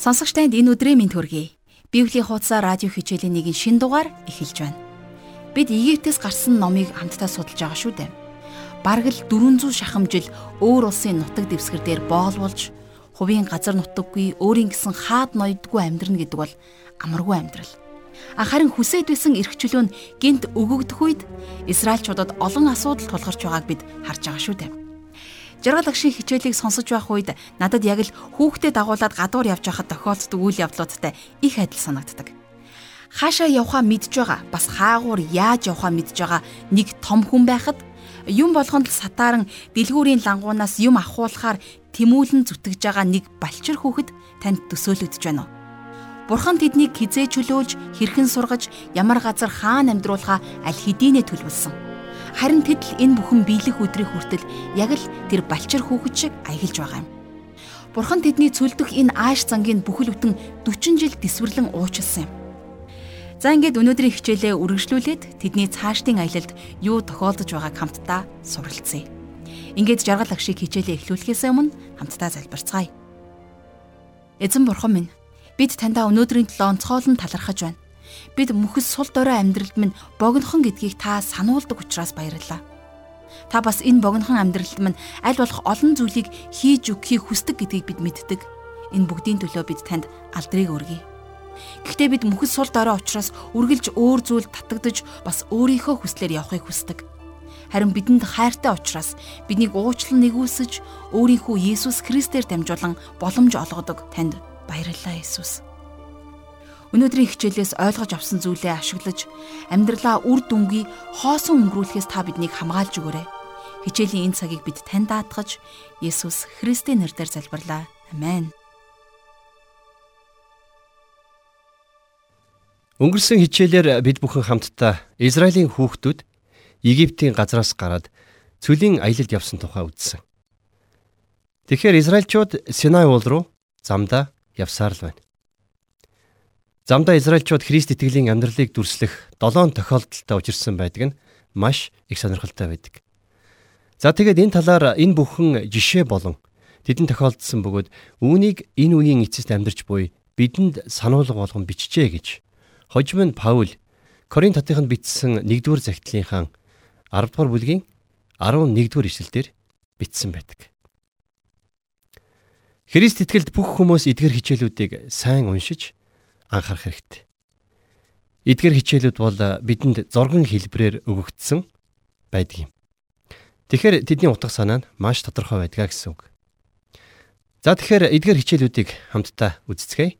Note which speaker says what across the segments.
Speaker 1: Сонсогч танд энэ өдрийн мэнд хүргэе. Библийн хуудас радио хичээлийн нэгэн шин дугаар эхэлж байна. Бид Египтээс гарсан номыг хамтдаа судалж байгаа шүү дээ. Бараг л 400 шахам жил өөр улсын нутаг дэвсгэр дээр боолволж, хувийн газар нутаггүй өөрийн гэсэн хаад ноёдгүй амьдрна гэдэг бол амаргүй амьдрал. Харин хүсэж байсан эрхчлөө нь гинт өгөгдөх үед Израильчуудад олон асуудал тулгарч байгааг бид харж байгаа шүү дээ. Жаргал агшийн хичээлийг сонсож байх үед надад яг л хүүхдэд дагуулад гадуур явж байхад тохиолддог үйл явдлуудтай их адил санагддаг. Хаашаа явхаа мэдж байгаа бас хаагуур яаж явхаа мэдж байгаа нэг том хүн байхад юм болгонд сатааран дэлгүүрийн лангуунаас юм ахуулахаар тэмүүлэн зүтгэж байгаа нэг балчир хүүхэд танд төсөөлөгдөж байна уу? Бурхан тэднийг хизээ чөлөөлж, хэрхэн сургаж, ямар газар хаана амьдруулахаа аль хэдийнэ төлөвлөсөн. Харин тэдл энэ бүхэн биелэх өдрийн хүртэл яг л тэр балчир хүүхэд шиг аялж байгаа юм. Бурхан тэдний цөлдөх энэ ааш зангийн бүхэл бүтэн 40 жил дэсвэрлэн уучлсан юм. За ингээд өнөөдрийн хичээлээ үргэлжлүүлээд тэдний цаашдын аялалд юу тохиолдож байгааг хамтдаа суралцъя. Ингээд жаргал агшиг хичээлээ эхлүүлэхээс өмнө хамтдаа залбирцгаая. Эзэн бурхан минь бид таньда өнөөдрийн төлөө онцгойлон талархаж байна. Бид мөхөс сул дорой амьдралд минь богинохон гэдгийг та сануулдаг учраас баярлалаа. Та бас энэ богинохон амьдралд минь аль болох олон зүйлийг хийж өгөхийг хүсдэг гэдгийг бид мэддэг. Энэ бүгдийн төлөө бид танд алдрыг өргөе. Гэхдээ бид мөхөс сул дорой учраас үргэлж өөр зүйл татагдж бас өөрийнхөө хүслээр явахыг хүсдэг. Харин бидэнд хайртай учраас биднийг уучлан нэгүсэж өөрийнхөө Есүс Христээр дамжуулан боломж олгодог танд баярлалаа Есүс. Өнөөдрийн хичээлээс ойлгож авсан зүйлээ ашиглаж амьдралаа үр дүнгийн хоосон өнгөрүүлэхээс та биднийг хамгаалж өгөөрэй. Хичээлийн энэ цагийг бид тань даатгаж Есүс Христийн нэрээр залбирлаа. Амен.
Speaker 2: Өнгөрсөн хичээлээр бид бүхэн хамтдаа Израилийн хүүхдүүд Египтийн газраас гараад цөлийн аялалд явсан тухай үзсэн. Тэгэхээр Израильчууд Синай уул руу замдаа явсаар л байна. Замдаа Израильчууд Христ итгэлийн амьдралыг дүрслэх долоон тохиолдолтой учирсан байдаг нь маш их сонирхолтой байдаг. За тэгээд энэ талаар энэ бүхэн жишээ болон тэдэнд тохиолдсон бөгөөд үүнийг энэ үеийн эцэст амьдарч буй бидэнд сануулга болгон бичжээ гэж хожим нь Паул Коринт хотынд бичсэн 1-р захидлынхаа 10-р бүлгийн 11-р ишлэлдэр бичсэн байдаг. Христ итгэлд бүх хүмүүс эдгэр хичээлүүдийг сайн уншиж анхаарах хэрэгтэй. Эдгээр хичээлүүд бол бидэнд зурган хэлбрээр өгөгдсөн байдаг юм. Тэгэхээр тэдний утга санаа нь маш тодорхой байдгаа гэсэн үг. За тэгэхээр эдгээр хичээлүүдийг хамтдаа үздэцгээе.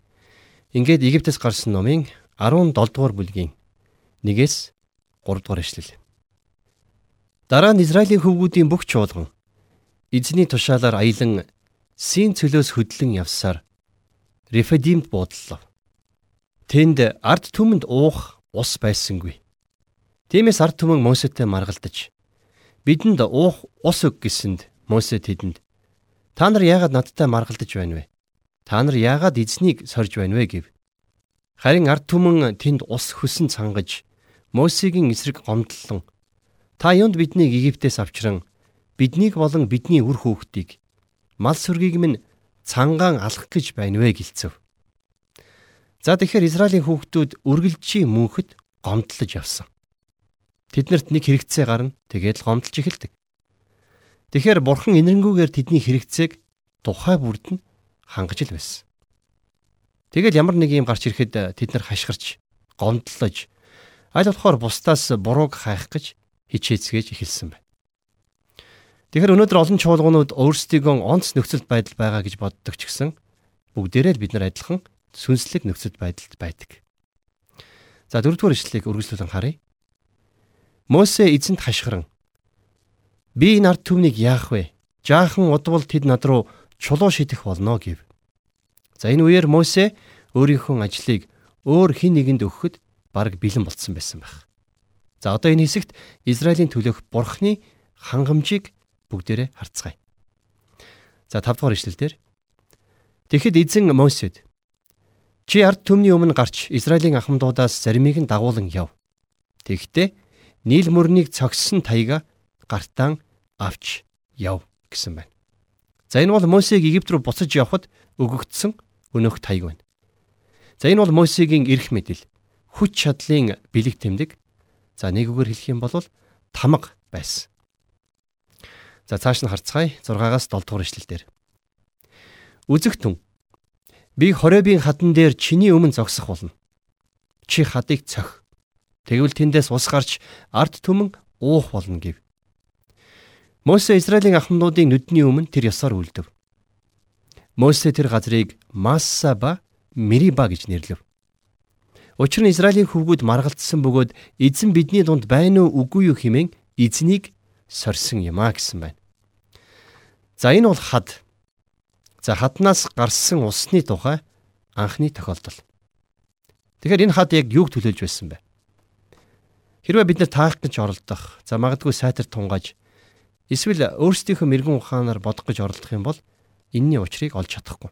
Speaker 2: Ингээд Египтээс гарсан номын 17 дугаар бүлгийн 1-ээс 3 дугаар эшлэл. Дараа нь Израилийн хөвгүүдийн бүх чуулган эзний тушаалаар аялан Син цөлөөс хөдлөн явсаар Рефедимд буудлаа. Тэнд ард түмэнд уух ус байсангүй. Тиймээс ард түмэн Мосетэй маргалдаж бидэнд уух ус өг гэсэнд Мосе тэдэнд та нар яагаад надтай маргалдаж байна вэ? Та нар яагаад эзнийг сорж байна вэ гэв. Харин ард түмэн тэнд ус хөсөн цангаж Мосегийн эсрэг гомдлон та юунд биднийг Египтээс авчран биднийг болон бидний үр хүүхдийг мал сүргийг минь цангаан алах гэж байна вэ гэлцэв. За тэгэхээр Израилийн хүүхдүүд үргэлжийн мөнхөд гомдлож явсан. Тэднэрт нэг хэрэгцээ гарна тэгээд л гомдлж эхэлдэг. Тэгэхээр бурхан инэрэнгүйгээр тэдний хэрэгцээг тухай бүрд нь хангаж л байсан. Тэгэл ямар нэг юм гарч ирэхэд тэд нар хашгирч, гомдлож аль болохоор бусдаас бурууг хайх гэж хичээцгээж эхэлсэн байна. Тэгэхээр өнөөдөр олон чуулганууд өөрсдийгөө онц нөхцөл байдал байгаа гэж боддог ч гэсэн бүгдээрээ л бид нар адилхан сүнслэг нөхцөл байдалд байдаг. За дөрөвдүгээр ишлэлийг үргэлжлүүлэн харъя. Мосе эзэнт хашгиран би энэ ард түмнийг яах вэ? Жаахан удвал тэд над руу чулуу шидэх болно гэв. За энэ үеэр Мосе өөрийнхөө ажлыг өөр хин нэгэнд өгөхөд бараг бэлэн болцсон байсан байх. За одоо энэ хэсэгт Израилийн төлөөх бурхны хангамжийг бүгдээрээ харцгаая. За 5 дугаар ишлэлдэр Тэгэхэд эзэн Мосед Чи ард түмний өмнө гарч Израилийн ахмадуудаас заримыг нь дагуулan яв. Тэгэхдээ нийл мөрнийг цогссон таяга гартаан авч яв гэсэн байна. За энэ бол Мосег Египт рүү буцаж явхад өгөгдсөн өнөөх тайг байна. За энэ бол Мосегийн эрх мэдэл, хүч чадлын бэлэг тэмдэг. За нэг үгээр хэлэх юм бол тамга байсан. За цааш нь харцгаая 6-аас 7 дугаар ишлэлдэр. Үзэгтэн би хоребийн хадан дээр чиний өмнө зогсох болно. Чи хадыг цох. Тэгвэл тэндээс ус гарч ард түмэн уух болно гэв. Мосе Израилийн ахмадуудын нүдний өмнө тэр ёсоор үлдэв. Мосе тэр газрыг Масса ба Мериба гэж нэрлэв. Учир нь Израилийн хөвгүүд маргалдсан бөгөөд эзэн бидний дунд байна уу үгүй юу хэмээн эзнийг сорьсон юм а гэсэн байна. За энэ бол хад. За хаднаас гарсан усны тухай анхны тохиолдол. Тэгэхээр энэ хад яг юуг төлөөлж байсан бэ? Хэрвээ бид нар таах гэж оролдох, за магадгүй сайтар тунгааж эсвэл өөрсдийнхөө мэрэгэн ухаанаар бодох гэж оролдох юм бол энэний учрыг олж чадахгүй.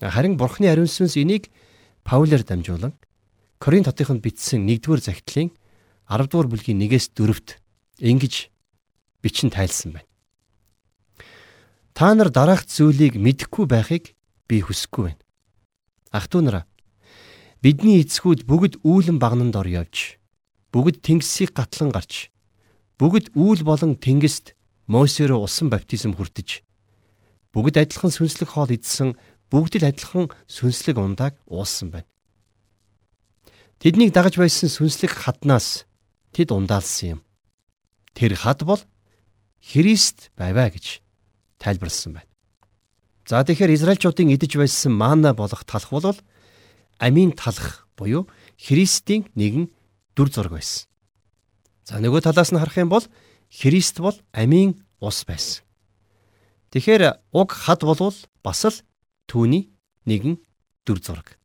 Speaker 2: Харин Бурхны ариун сүнс энийг Паулаар дамжуулан Коринт хотынд бичсэн 1-р захидлын 10-р бүлгийн 1-ээс 4-т ингэж бичин тайлсан байна. Та нар дараах зүйлийг мэдэхгүй байхыг би хүсэхгүй байна. Ах トゥ нараа бидний эцгүүд бүгд үүлэн багнанд ор явж бүгд тэнгисийг гатлан гарч бүгд үүл болон тэнгист Мосерөө усан баптизм хүртэж бүгд адилхан сүнслэг хоол идсэн бүгд л адилхан сүнслэг ундааг уусан байна. Тэднийг дагаж байсан сүнслэг хаднаас тэд ундаалсан юм. Тэр хад бол Христ байваа гэж тайлбарлсан байна. За тэгэхээр Израильчуудын идэж байсан мана болох талх бол амийн талх буюу Христийн нэгэн дүр зураг байсан. За нөгөө талаас нь харах юм бол Христ бол амийн ус байсан. Тэгэхээр уг хад болвол бас л түүний нэгэн дүр зураг.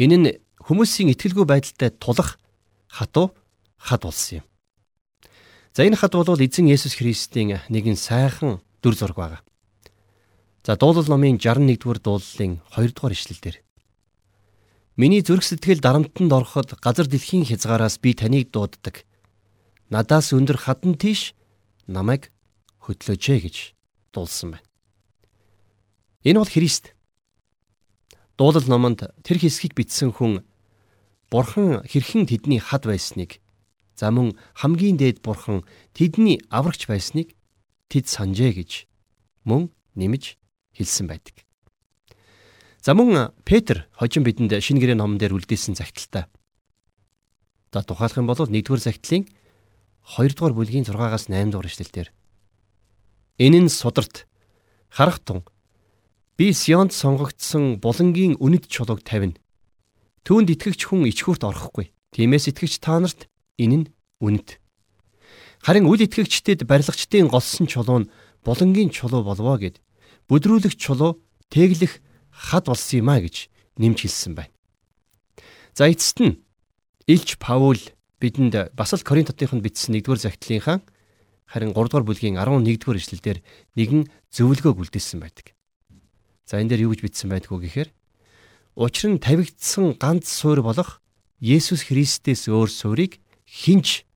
Speaker 2: Энэ нь хүмүүсийн итгэлгүй байдалтай тулах хатуу хад болсон юм. За энэ хад бол эзэн Есүс Христийн нэгэн сайхан дүр зураг байгаа. За дуулал номын 61-р дуулалын 2-р ишлэлдэр Миний зүрх сэтгэл дарамтанд ороход газар дэлхийн хязгаараас би таныг дууддаг. Надаас өндөр хадан тийш намайг хөтлөөч гэж дуулсан байна. Энэ бол Христ. Дуулал номонд тэр хэсгийг бичсэн хүн Бурхан хэрхэн тэдний хад байсныг За мөн хамгийн дээд бурхан тэдний аврагч байсныг тэд санджээ гэж мөн нэмж хэлсэн байдаг. За мөн Петр хожим бидэнд шинэ гэрээ номон дээр үлдээсэн загталтай. За тухайлах юм бол 1-р загтлын 2-р бүлгийн 6-аас 8-р эшлэлдэр Энэ нь сударт харах тун би Сионд сонгогдсон булангийн үнэт чулууг тавина. Түүнд итгэгч хүн ичхүрт орохгүй. Тиймээс итгэгч та нарт Энэ нь үнэт. Харин үл итгэгчдэд барилгачдын голсон чулуу нь булангийн чулуу болвоо гэд бүдрүүлэх чулуу тэглэх хад болсон юм а гэж нэмж хэлсэн байна. За эцэст нь Илч Паул бидэнд бас л Коринтотынд бичсэн 1-р захидлынхаа харин 3-р бүлгийн 11-р эшлэлдэр нэгэн зөвлөгөөг үлдээсэн байдаг. За энэ дээр юу гэж бичсэн байдг вэ гэхээр учир нь тавигдсан ганц суурь болох Есүс Христээс өөр суурийг хинч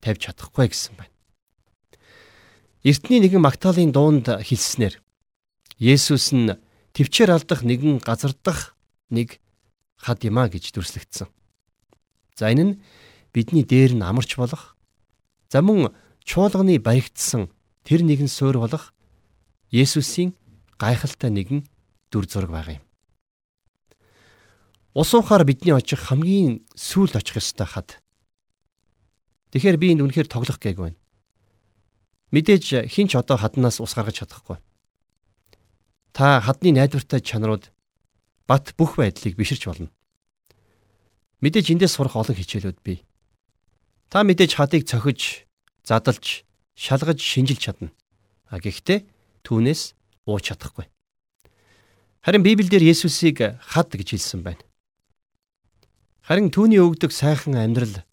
Speaker 2: тавьж чадахгүй гэсэн байна. Эртний нэгэн Магдалины дуунд хэлснээр Есүс нь төвчээр алдах нэгэн газардах нэг хад юма гэж дүрслэгдсэн. За энэ нь бидний дээр нь амарч болох за мөн чуулганы баригдсан тэр нэгэн суурь болох Есүсийн гайхалтай нэгэн дүр зураг байгаа юм. Ус уухаар бидний очих хамгийн сүүлд очих ёстой хад Тэгэхээр би энд үнэхээр тоглох гээг байна. Мэдээж хинч одоо хаднаас ус гаргаж чадахгүй. Та хадны найдвартай чанарууд бат бүх байдлыг биширч болно. Мэдээж эндээс сурах олон хичээлүүд бий. Та мэдээж хадыг цохиж, задалж, шалгаж шинжилж чадна. А гэхдээ түүнээс ууч чадахгүй. Харин Библиэлд Есүсийг хад гэж хэлсэн байна. Харин түүний өгдөг сайхан амьдрал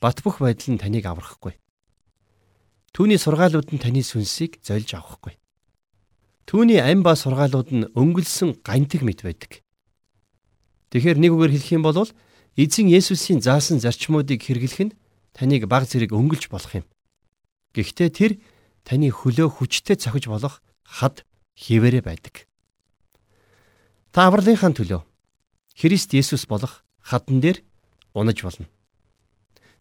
Speaker 2: бат бөх байдал нь таныг аврахгүй. Түүний сургаалууд нь таны сүнсийг зольж авахгүй. Түүний ам ба сургаалууд нь өнгөлсөн гантиг мэт байдаг. Тэгэхээр нэг үгээр хэлэх юм бол эзэн Есүсийн заасан зарчмуудыг хэрэглэх нь таныг баг зэрэг өнгөлж болох юм. Гэхдээ тэр таны хөлөө хүчтэй цохиж болох хад хിവэрэ байдаг. Та авралынхаа төлөө Христ Есүс болох хадан дээр унаж болно.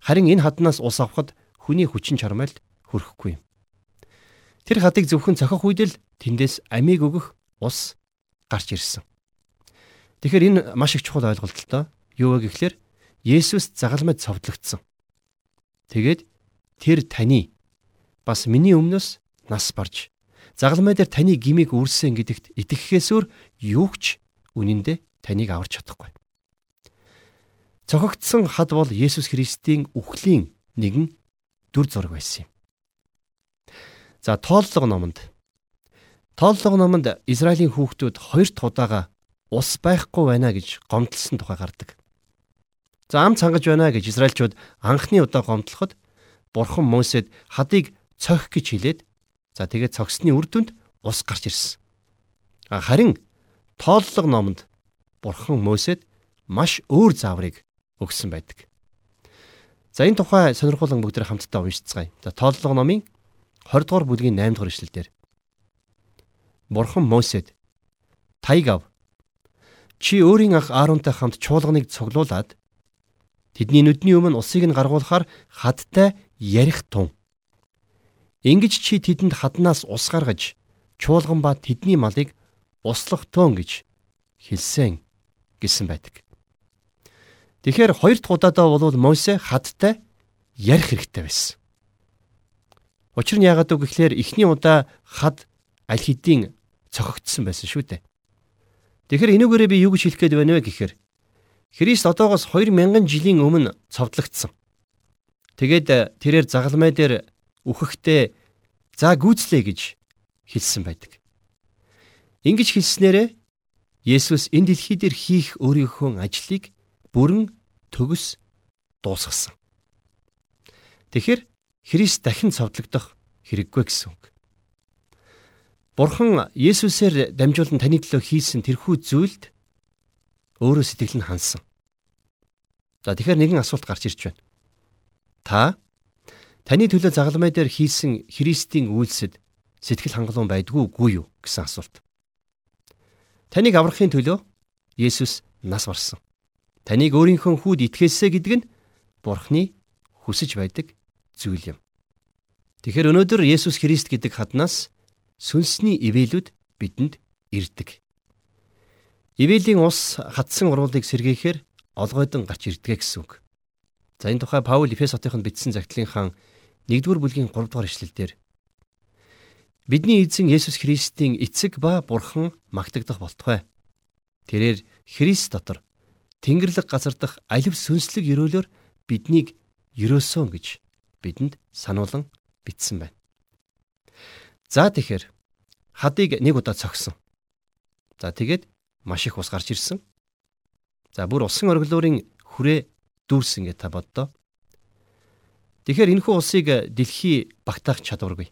Speaker 2: Харин энэ хаднаас ус авахд хүний хүчин чармайлт хүрэхгүй юм. Тэр хадыг зөвхөн цохих үед л тэндээс амийг өгөх ус гарч ирсэн. Тэгэхээр энэ маш их чухал ойлголт л доо. Юу вэ гэхлээр Есүс загалмайд цовдлогдсон. Тэгээд тэр таны бас миний өмнөөс нас барж загалмай дээр таны гимиг үрсэн гэдэгт итгэхээс өөр юу ч үнэндээ таныг аварч чадахгүй. Цохогдсон хад бол Есүс Христийн үхлийн нэгэн дүр зураг байсан юм. За тооллого номонд тооллого номонд Израилийн хүүхдүүд хоёр дахь удаага ус байхгүй байна гэж гомдлсон тухай гардаг. За ам цангаж байна гэж Израильчууд анхны удаа гомдлоход Бурхан Мосед хадыг цохих гэж хэлээд за тэгээд цогсны үр дүнд ус гарч ирсэн. Харин тооллого номонд Бурхан Мосед маш өөр зааврыг өгсөн байдаг. За энэ тухай сонирхолтой бүгд хамтдаа уншицгаая. За тооллого номын 20 дугаар бүлгийн 8 дугаар ишлэлдэр Бурхан Мосед таяг ав. Чи өөрийн ах Ааронтай хамт чуулганыг цуглуулад тэдний нүдний өмнө усыг нь гаргуулахаар хадтай ярих тун. Ингиж чи тэдэнд хаднаас ус гаргаж чуулган ба тэдний малыг услах тун гэж хэлсэн гэсэн байдаг. Тэгэхээр хоёр дахь удаадаа бол Мосе хадтай ярих хэрэгтэй байсан. Учир нь яагаад вэ гэхээр эхний удаа хад аль хэдийн цохигдсон байсан шүү дээ. Тэгэхээр энүүгээрээ би юу гэж хэлэх гээд байна вэ гэхээр Христ одоогоос 2000 жилийн өмнө цовдлогдсон. Тэгээд тэрээр загалмай дээр үхэхдээ за гүйцлээ гэж хэлсэн байдаг. Ингиж хэлснээрээ Есүс энэ дэлхий дээр хийх өөрийнхөө ажлыг бүрэн төгс дуусгасан. Тэгэхээр Христ дахин цовдлогдох хэрэггүй гэсэн үг. Бурхан Есүсээр дамжуулан таны төлөө хийсэн тэрхүү зүйлд өөрөө сэтгэл нь хансан. За тэгэхээр нэгэн асуулт гарч ирж байна. Та таны төлөө загалмай дээр хийсэн Христийн үйлсэд сэтгэл хангалуун байдгүй үгүй юу гэсэн асуулт. Таныг аврахын төлөө Есүс нас барсан. Таныг өөрийнхөө хүүд итгээсэ гэдэг нь Бурхны хүсэж байдаг зүйл юм. Тэгэхээр өнөөдөр Есүс Христ гэдэг хаднаас сүнсний ивэлүүд бидэнд ирдэг. Ивэлийн ус хатсан уруулыг сэргээхээр олгойдон гарч ирдэг гэсэн үг. За энэ тухай Паул Эфес хотынд бичсэн загтлынхаа 1-р бүлгийн 3-р ишлэлдэр Бидний эзэн Есүс Христийн эцэг ба бурхан магтагдах болтугай. Тэрээр Христ дотор Тэнгэрлэг газар дах алив сүнслэг өрөөлөөр биднийг ерөөсөн гэж бидэнд сануулan бичсэн байна. За тэгэхээр хадыг нэг удаа цогсон. За тэгээд маш их ус гарч ирсэн. За бүр усан оргилуурын хүрээ дүүрсэн гэж та боддоо. Тэгэхээр энэхүү усыг дэлхий багтаах чадваргүй.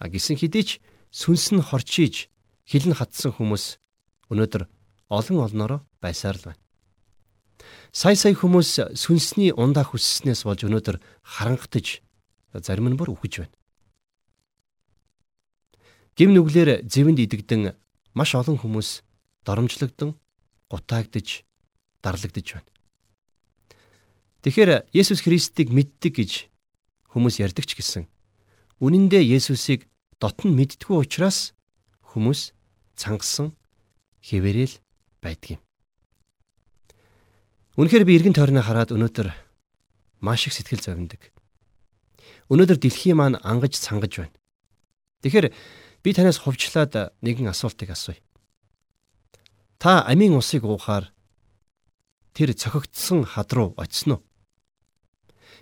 Speaker 2: А гисэн хэдий ч сүнс нь хорчиж хилэн хатсан хүмүүс өнөөдөр олон олноороо байсаар л байна. Сая сая хүмүүс сүнсний ундаа хүсснээс болж өнөөдөр харангатж зарим нь бүр үхэж байна. Гим нүглэр зэвэнд идэгдэн маш олон хүмүүс доромжлогдсон, гутаагдж, дарлагдж байна. Тэгэхээр Есүс Христийг мэддэг гэж хүмүүс ярьдаг ч гэсэн үнэн дээр Есүсийг дотн мэдтгүү учраас хүмүүс цангасан хэвээрэл байдаг юм. Үнэхээр би эргэн тойрноо хараад өнөөдөр маш их сэтгэл зовндог. Өнөөдөр дэлхий маань ангаж цангаж байна. Тэгэхээр би танаас хувьчлаад нэгэн асуултыг асууя. Та амийн усыг уухаар тэр цохигдсон хад руу очисон уу?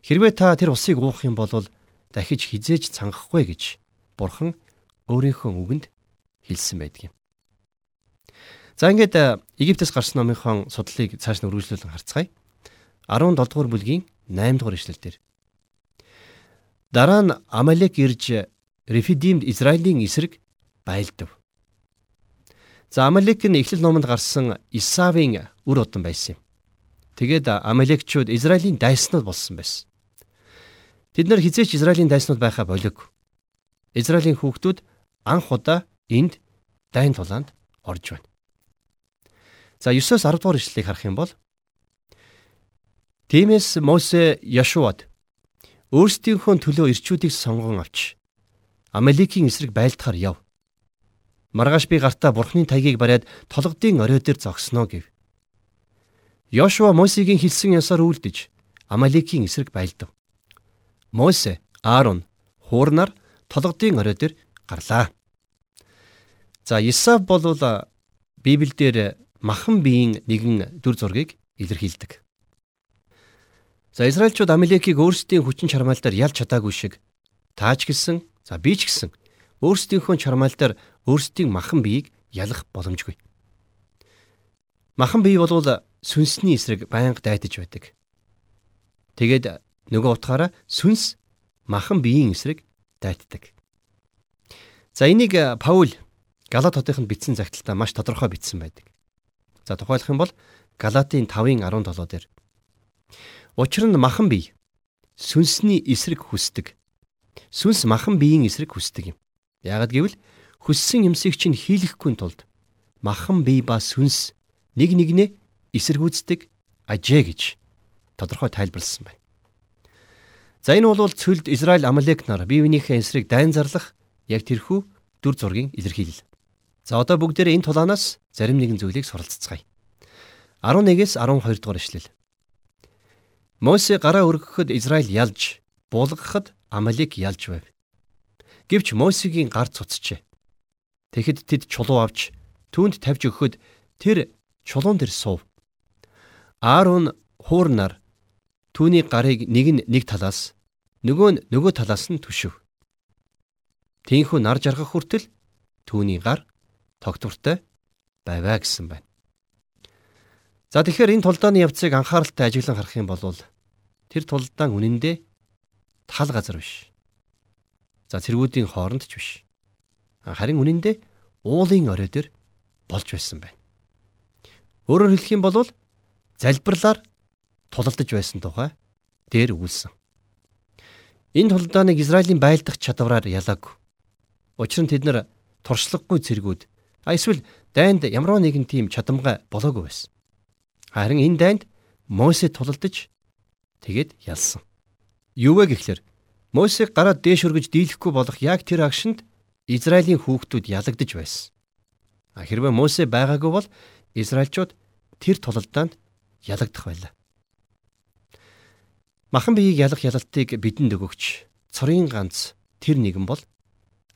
Speaker 2: Хэрвээ та тэр усыг уух юм бол дахиж хизээж цангахгүй гэж Бурхан өөрийнхөө үгэнд хэлсэн байдаг юм. За ингээд э, Египтээс гарсан номынхон судлалыг цааш нь үргэлжлүүлэн харцгаая. 17 дугаар бүлгийн 8 дугаар ишлэлдэр. Дараа нь Амалек ирж Рефидимд Израилийн эсрэг байлдав. За Амалек нь Эхлэл номонд гарсан Исавийн үр удам байсан юм. Тэгээд Амалекчууд Израилийн дайснууд болсон байсан. Тэд нар хизээч Израилийн дайснууд байхаа болиг. Израилийн хүүхдүүд анх удаа энд дайн тулаанд орж байна. За 9-оос 10 дугаар ишлэлийг харах юм бол Тиймээс Мосе Яшуад өөрсдийнхөө төлөө ирчүүдийг сонгон авч Амалекийн эсрэг байлдахаар яв. Маргааш би гартаа бурхны тайгийг бариад толгодын орой дээр зогсноо гэв. Йошуа Мосегийн хэлсэн ёсоор үйлдэж Амалекийн эсрэг байлдав. Мосе, Аарон, Хуурнаар толгодын орой дээр гарлаа. За Исав бол Библиэлд махан биеийн нэгэн дүр зургийг илэрхийлдэг. За Израильчууд Амалекийг өөрсдийн хүчин чармаалдаар ялж чадаагүй шиг тааж гисэн, за би ч гэсэн өөрсдийнхөө чармаалдаар өөрсдийн махан биеийг ялах боломжгүй. Махан бие бол сүнсний эсрэг байнга дайтаж байдаг. Тэгээд нөгөө утгаараа сүнс махан биеийн эсрэг дайтдаг. За энийг Паул Галат хотынд бичсэн загталтаа маш тодорхой бичсэн байдаг. За тухайлах юм бол Галатын 5-ын 17 дээр Учир нь махан бие сүнсний эсрэг хүсдэг. Сүнс махан биеийн эсрэг хүсдэг юм. Яагад гэвэл хүссэн юмсыг чинь хийлэхгүй тулд махан бие ба сүнс нэг нэгнээ эсэргүүцдэг ажээ гэж тодорхой тайлбарлсан байна. За энэ бол цөлд Израиль Амалек нар бие биенийхээ эсрэг дайн зарлах яг тэрхүү дүр зургийн илэрхийлэл. За одоо бүгдээрээ энэ тулаанаас зарим нэгэн зүйлийг суралцгаая. 11-ээс 12 дугаар ишлэл. Мосе гараа өргөхөд Израиль ялж, булгахад Амалик ялж байв. Гэвч Мосегийн гар цуцжээ. Тэгэхэд тэд чулуу авч түүнд тавьж өгөхөд тэр чулуун дээр суув. Аарон хуурнаар түүний гарыг нэг нь нэг талаас нөгөө нь нөгөө талаас нь түшив. Тинхүү нар жаргах хүртэл түүний гар тогтвортой байваа гэсэн байна. За тэгэхээр энэ тулдааны явцыг анхааралтай ажиглан харах юм бол тэр тулдаан үнэндээ тал газар биш. За цэргүүдийн хооронд ч биш. Харин үнэндээ уулын орой дээр болж байсан байна. Өөрөөр хэлэх юм бол залбирлаар тулалдаж байсан тухай дээр өгүүлсэн. Энэ тулдааныг Израилийн байлдах чадвараар ялаагүй. Учир нь тэд нар туршлагагүй цэргүүд а эсвэл дайнд ямар нэгэн тийм чадамгай болоогүй байсан. Харин энэ дайнд Мосе тулалдаж тэгээд ялсан. Юу вэ гэхлээр Мосег гараад дээш өргөж дийлэхгүй болох яг тэр агшинд Израилийн хүүхдүүд ялагдж байсан. А хэрвээ Мосе байгаагүй бол Израильчууд тэр тулалдаанд ялагдах байлаа. Махан биеийг ялах ялалтыг бидэнд өгөгч цорын ганц тэр нэгэн бол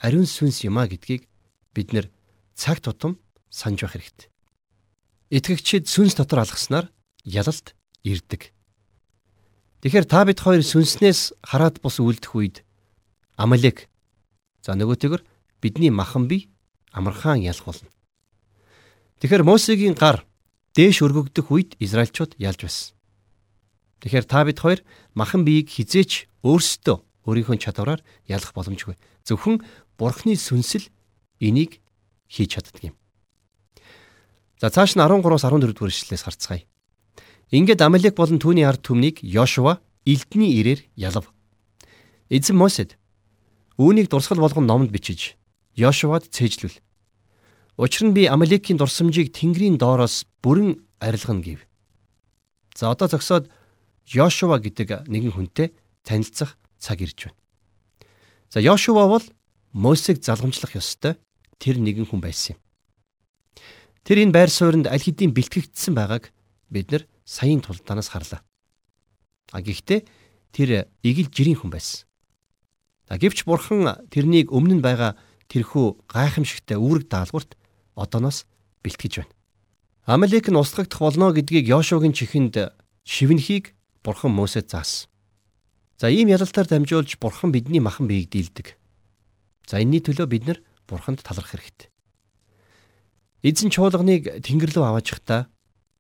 Speaker 2: ариун сүнс юмаа гэдгийг бид нэр цаг тутам санаж байх хэрэгтэй. Итгэгчид сүнс дотор алгаснаар ялалт ирдэг. Тэгэхээр та бид хоёр сүнснээс хараад бус үлдэх үед Амалек за нөгөөтэйгөр бидний махан бие амархан ялах болно. Тэгэхээр Мосегийн гар дээш өргөгдөх үед Израильчууд ялж байсан. Тэгэхээр та бид хоёр махан биеийг хизээч өөрсдөө өөрийнхөө чадвараар ялах боломжгүй. Зөвхөн Бурхны сүнсэл энийг хийж чаддаг юм. За цааш нь 13-аас 14 дугаар ишлэлээс харцгаая. Ингээд Амалек болон түүний ард түмнийг Йошуа элдний ирээр ялав. Эзэн Мосед үүнийг дурсгал болгон номонд бичиж Йошуад цээжлүүл. Учир нь би Амалекийн дурсамжийг Тэнгэрийн доороос бүрэн арилгана гэв. За одоо зогсоод Йошуа гэдэг нэгэн хүнтэй танилцах цаг ирж байна. За Йошуа бол Мосег залгамжлах ёстой тэр нэгэн хүн байсан юм. Тэр энэ байр суурьнд аль хэдийн бэлтгэгдсэн байгааг бид нар саяын тулдаанаас харлаа. А гэхдээ тэр игэл жирийн хүн байсан. А гэвч бурхан тэрнийг өмнө нь байгаа тэрхүү гайхамшигтай үүрэг даалгаварт одооноос бэлтгэж байна. Амалек нь устгагдах болно гэдгийг Йошуагийн чихэнд шивнхийг Бурхан Мосед заасан. За ийм ялалтаар дамжуулж Бурхан бидний махан биеийг дийлдэг. За энэний төлөө бид нар Бурханд талархах хэрэгтэй. Эзэн чуулганыг Тэнгэр рүү аваачихдаа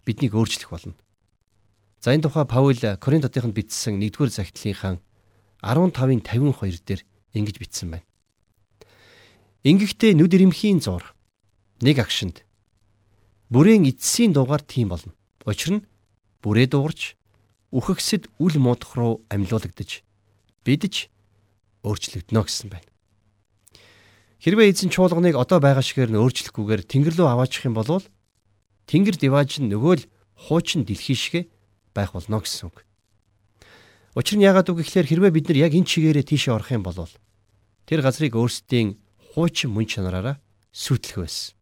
Speaker 2: биднийг өөрчлөх болно. За энэ тухай Паул Коринтотынд бичсэн 1-р захидлынхаа 15-ын 52 дээр ингэж бичсэн байна. Ингэхдээ нүд ирэмхийн зур нэг агшинд бүрээн эцсийн дугаар тийм болно. Учир нь бүрээ дуурч үхэгсэд үл муудах руу амьлуулагдаж бидж өөрчлөгдөнө гэсэн байна. Хэрвээ эзэн чуулганыг одоо байгаа шигээр нь өөрчлөхгүйгээр тэнгэр рүү аваачих юм бол Тэнгэр дивааж нь нөгөө л хуучин дэлхий шигэ байх болно гэсэн үг. Учир нь яагаад үг гэхээр хэрвээ бид нар яг энэ чигээрээ тийшээ орох юм бол тэр газрыг өөрсдийн хуучин мөн чанараараа сүйтлэх байсан.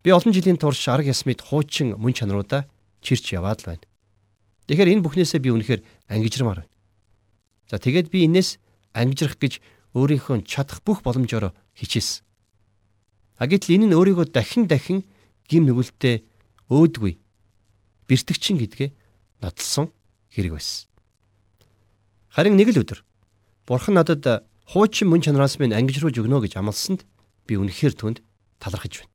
Speaker 2: Би олон жилийн турш арга ясмид хуучин мөн чанаруудаа чирч яваад л байна. Тэгэхээр энэ бүхнээсээ би үнэхээр ангижрамаар байна. За тэгээд би энэс ангижрах гэж өөрийнхөө чадах бүх боломжоор хичээсэн. А гэтэл энэ нь өөрийгөө дахин дахин гим нүгэлтэд өөдгүй бэртгчин гэдгээ нотлсон хэрэг байсан. Харин нэг л өдөр Бурхан надад хуучин мөн чанараас минь ангижруулж өгнө гэж амласанд би үнэхээр түнд талархаж байна.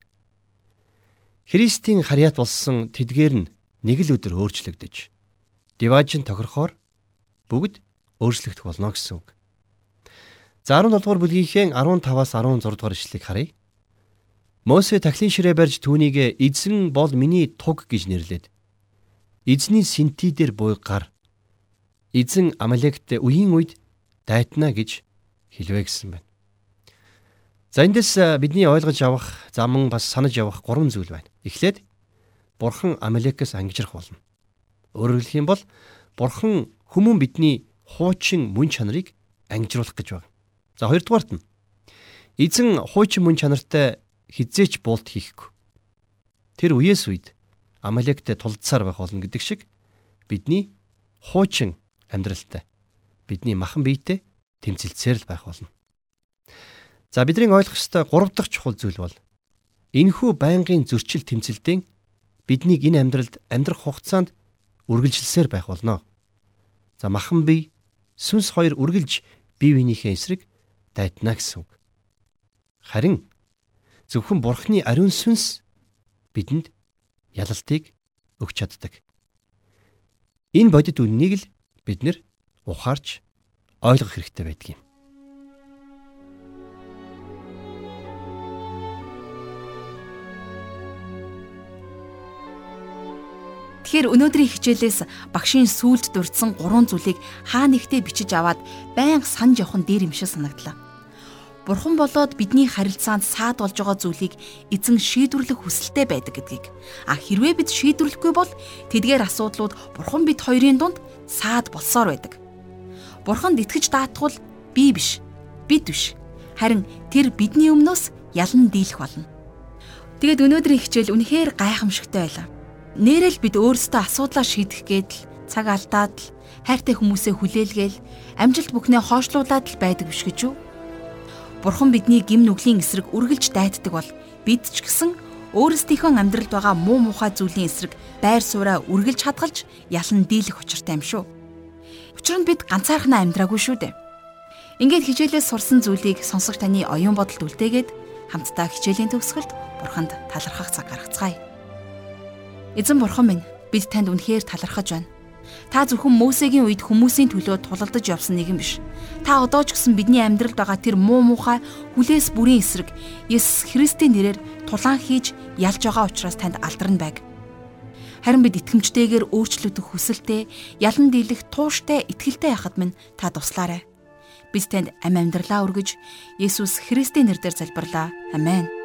Speaker 2: Христийн харьяат болсон тэдгээр нь нэг л өдөр өөрчлөгдөж диважин тохирохоор бүгд өөрчлөгдөх болно гэсэн үг. За 17 дугаар бүлгийнхээ 15-аас 16 дугаар ишлэгийг харъя. Мосе тахлын ширээ барьж түүнийг эзэн бол миний туг гэж нэрлээд эзний синти дээр буй гар эзэн Амалект үеийн үед дайтна гэж хэлвэ гэсэн байна. За эндээс бидний ойлгож авах, заман бас санаж явах гурван зүйл байна. Эхлээд Бурхан Амалекээс ангижрах болно. Өөрөөр хэлэх юм бол Бурхан хүмүүн бидний хуучин мөн чанарыг ангижруулах гэж байна. За хоёрдугаарт нь эзэн хуучин мөн чанартай хизээч буулт хийхгүй. Тэр үеэс үед Амалектэй тулдсаар байх болно гэдэг шиг бидний хуучин амьдралтай бидний махан биетэй тэмцэлцээр л байх болно. За бидний ойлгох ёстой гурав дахь чухал зүйл бол энэхүү байнгын зөрчил тэмцэлдийн биднийг энэ амьдралд амьдрах хугацаанд үргэлжилсээр байх болно. За махан бие сүнс хоёр үргэлж бие биенийхээ эсрэг дайтна гэсэн. Харин зөвхөн бурхны ариун сүнс бидэнд ялалтыг өгч чаддаг. Энэ бодит үннийг л бид нэр ухаарч ойлгох хэрэгтэй байдаг юм.
Speaker 1: Тэгэхээр өнөөдрийн хичээлээс багшийн сүулт дурдсан гурван зүйлийг хаа нэгтээ бичиж аваад байнга санаж явах нь дээр юм шиг санагдлаа. Бурхан болоод бидний харилцаанд саад болж байгаа зүйлийг эзэн шийдвэрлэх хүсэлтэй байдаг гэдгийг. А хэрвээ бид шийдвэрлэхгүй бол тэдгээр асуудлууд бурхан бид хоёрын дунд саад болсоор байдаг. Бурханд итгэж даатгал би биш, бид биш. Харин тэр бидний өмнөөс ялан дийлэх болно. Тэгэд өнөөдрийн хичээл үнэхээр гайхамшигтай байлаа. Нэрэл бид өөрсдөө асуудлаа шийдэх гээд л цаг алдаад л хайртай хүмүүсээ хүлээлгээл амжилт бүхнээ хоошлуулад л байдаг биш гэж юу? Бурхан бидний гим нүглийн эсрэг үргэлж дайтдаг бол бид ч гэсэн өөрсдийнхөө амьдралд байгаа муу мухай зүйлийн эсрэг байр сууриа үргэлж хадгалж ялан дийлэх учиртай юм шүү. Учир нь бид ганцаархнаа амьдраагүй шүү дээ. Ингээд хичээлээс сурсан зүйлийг сонсогч таны оюун бодолд үлдээгээд хамтдаа хичээлийн төгсгөлд бурханд талархах цаг гаргацгаая. Эзэн бурхан минь бид танд үнэхээр талархаж байна. Та зөвхөн Мөсегийн үед хүмүүсийн төлөө тулалдаж явсан нэгэн биш. Та одоо ч гэсэн бидний амьдралд байгаа тэр муу муухай хүлээс бүрийн эсрэг Есүс Христийн нэрээр тулаан хийж ялж байгаа учраас танд алдарн байг. Харин бид итгэмжтэйгээр өөрчлөгдөх хүсэлтэй, ялан дийлэх тууштай итгэлтэй яхад минь та туслаарай. Бид танд ам амьдралаа өргөж Есүс Христийн нэрээр залбирлаа. Амен.